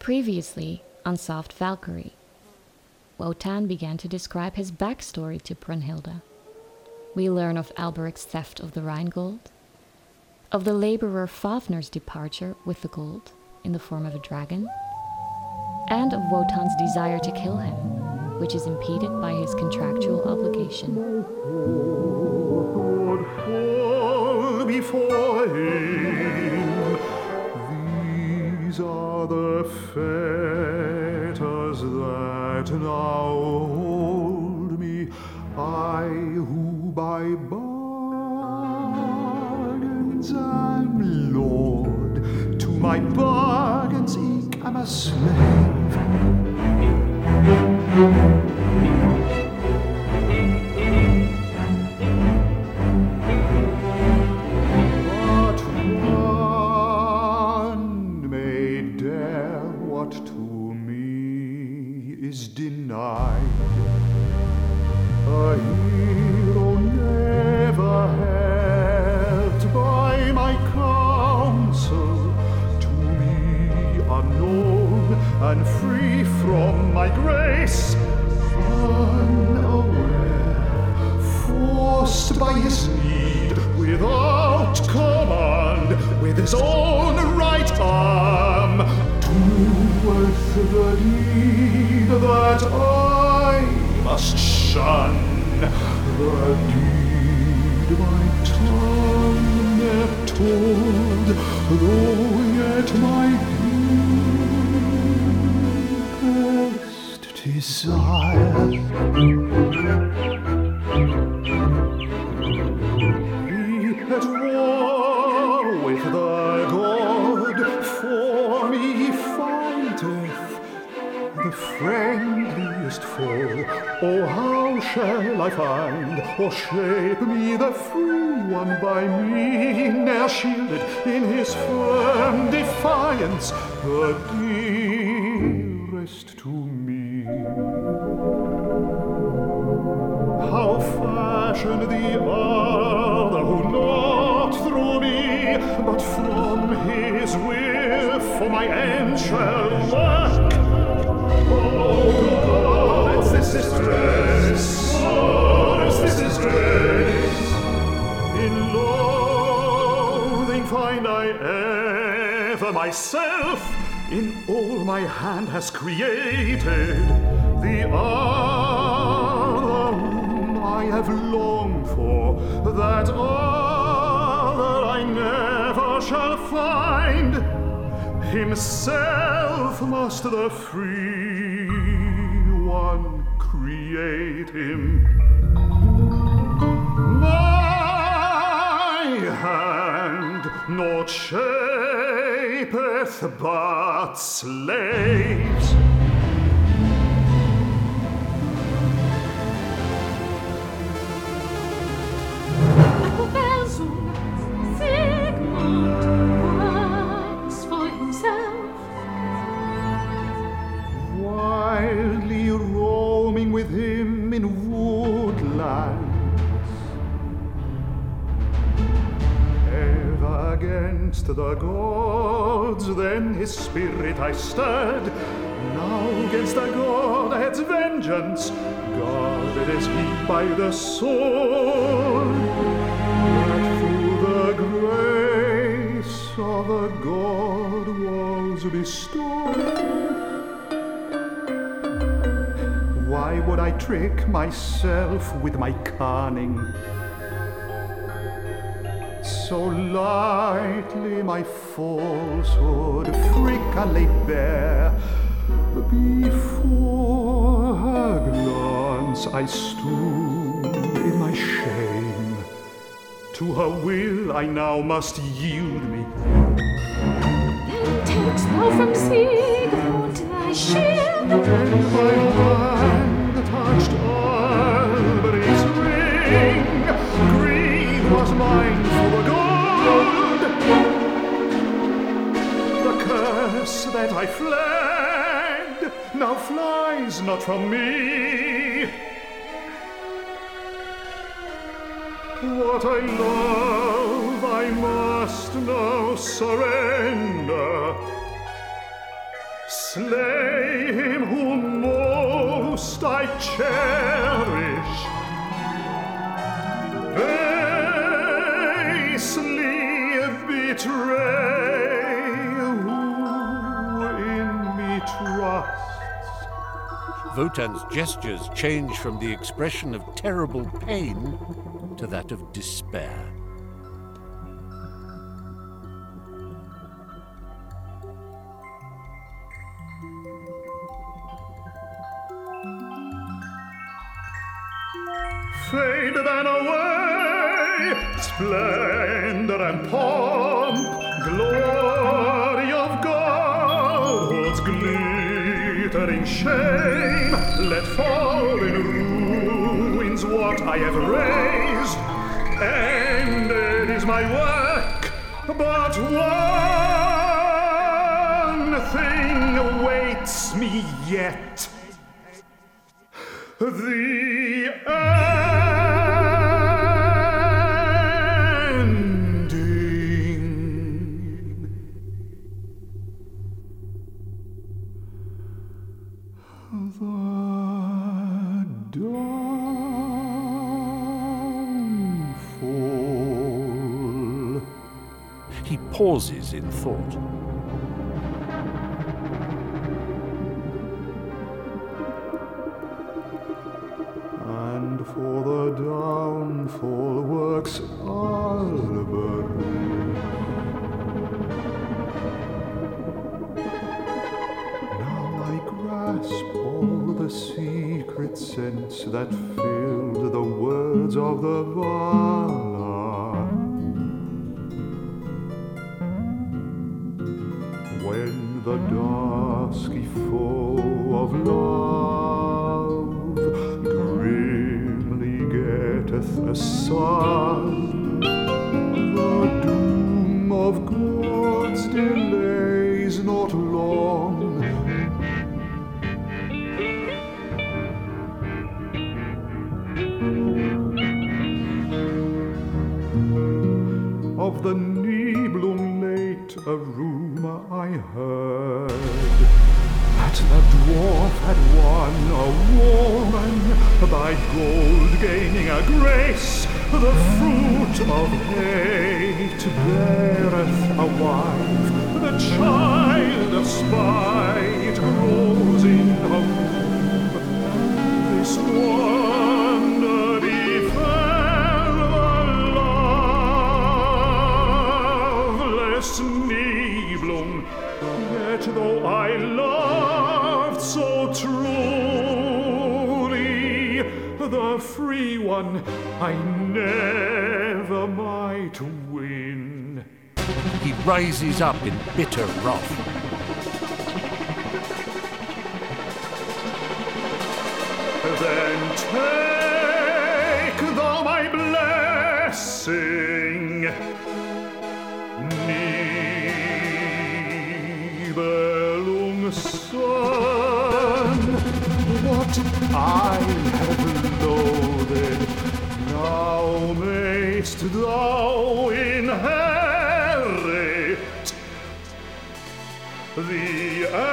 Previously on Soft Valkyrie, Wotan began to describe his backstory to Brunhilde. We learn of Alberich's theft of the Rheingold, of the laborer Fafner's departure with the gold in the form of a dragon, and of Wotan's desire to kill him, which is impeded by his contractual obligation. before him. These are the fetters that now hold me. I who by bargains am lord, to my bargains eke am a slave. Is denied. A hero never helped by my counsel, to me unknown and free from my grace, unaware forced by his need, without command, with his own right arm, doeth the deed that I must shun, the deed my tongue ne'er told, though yet my deepest desire. Oh, how shall I find or shape me the free one by me, ne'er shielded in his firm defiance, the dearest to me? How fashioned the other who not through me, but from his will for my end shall work. Oh, myself in all my hand has created the whom I have longed for, that other I never shall find. Himself must the free one create him. My hand not shapeth but slaves. The gods, then his spirit I stirred. Now against the Godhead's vengeance, guarded is he by the sword, that through the grace of a God was bestowed. Why would I trick myself with my cunning? So lightly my falsehood frequently bear. Before her glance I stood in my shame. To her will I now must yield me. Then takes thou from Siegmund thy shield. Now flies not from me. What I love I must now surrender. slay him whom most I cherish. Wotan's gestures change from the expression of terrible pain to that of despair. away, splendor and pomp, glory shame. Let fall in ruins what I have raised, ended is my work, but one thing awaits me yet. The ending. Pauses in thought. And for the downfall works Alberich. Now I grasp all the secret sense that filled the words of the Vala. When the dusky foe of love grimly getteth a son, a rumor I heard that the dwarf had won a woman by gold gaining a grace. The fruit of hate beareth a wife. The child of spite grows in her womb. This wonder Yet though I loved so truly the free one, I never might win. He rises up in bitter wrath. Then take thou my blessing, the empty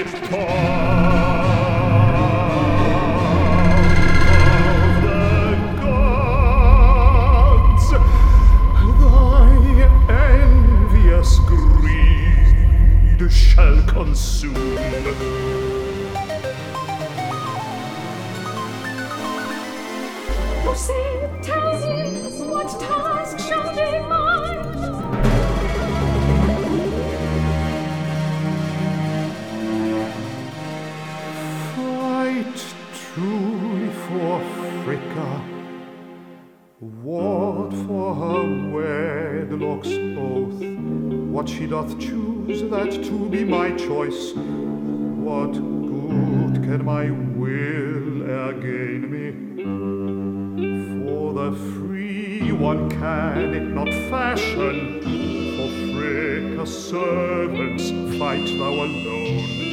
of the gods. Thy envious greed shall consume. Oh, say, tell me, what task shall be mine? What she doth choose, that to be my choice. What good can my will gain me? For the free one can it not fashion. For Fricka's servants fight thou alone.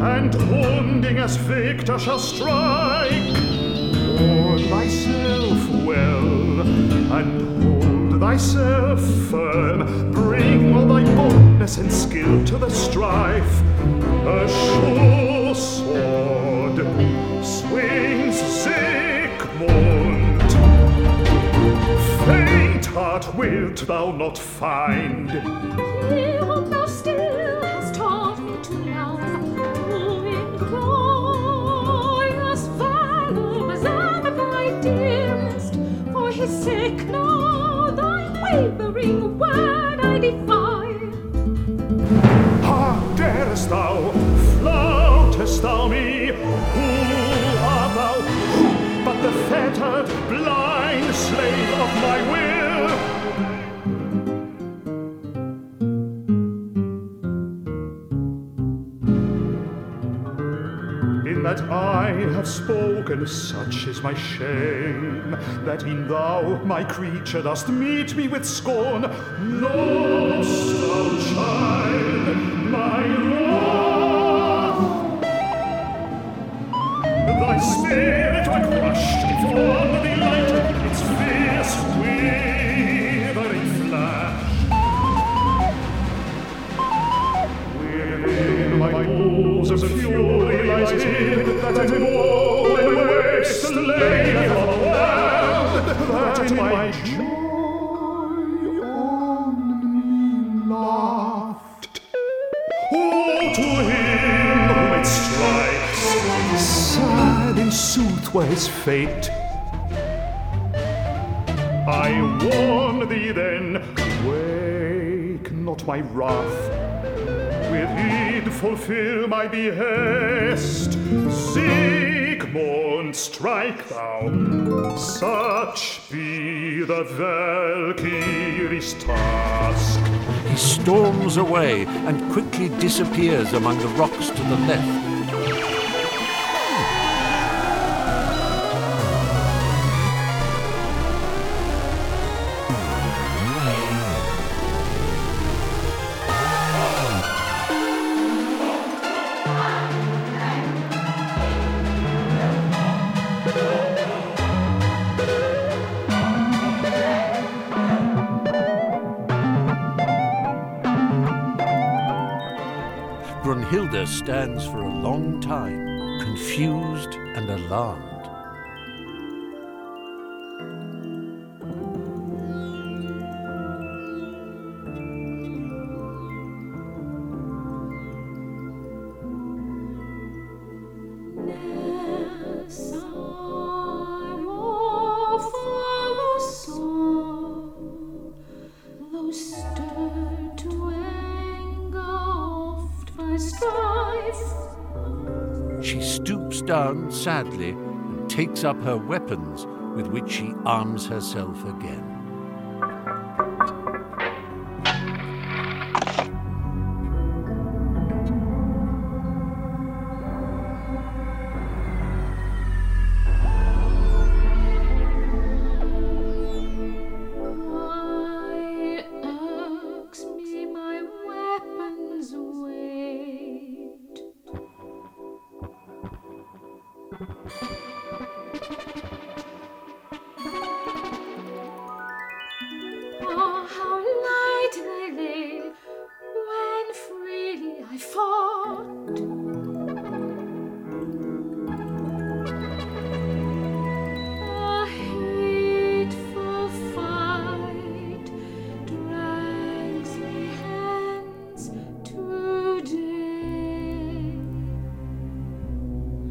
And wounding as victor shall strike. Hold thyself well, and hold thyself firm. Bring all thy boldness and skill to the strife. A sure sword swings Siegmund. Faint heart wilt thou not find. Fettered, blind slave of my will? In that I have spoken, such is my shame, that in thou, my creature, dost meet me with scorn. Knowst thou, child, my my pools of fury lies hid that in sooth were his fate. I warn thee then, wake not my wrath. With heed fulfill my behest. Siegmund, strike thou. Such be the Valkyrie's task. He storms away and quickly disappears among the rocks to the left. Long time, confused and alarmed. Stoops down sadly and takes up her weapons with which she arms herself again.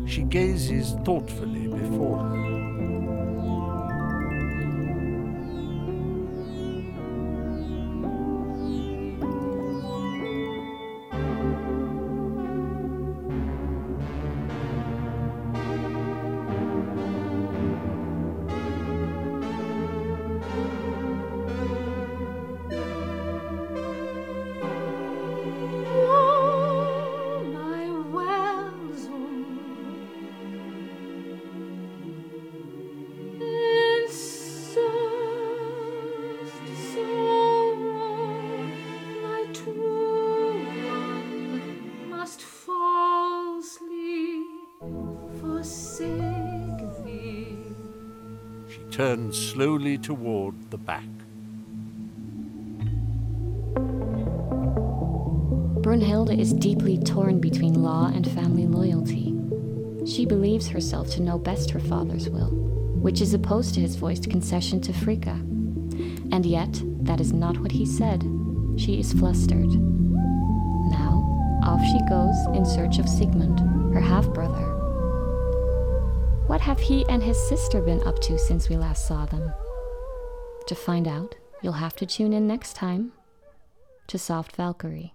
She gazes thoughtfully before her. Turns slowly toward the back. Brunhilde is deeply torn between law and family loyalty. She believes herself to know best her father's will, which is opposed to his voiced concession to Fricka. And yet, that is not what he said. She is flustered. Now, off she goes in search of Sigmund, her half brother. What have he and his sister been up to since we last saw them? To find out, you'll have to tune in next time to Soft Valkyrie.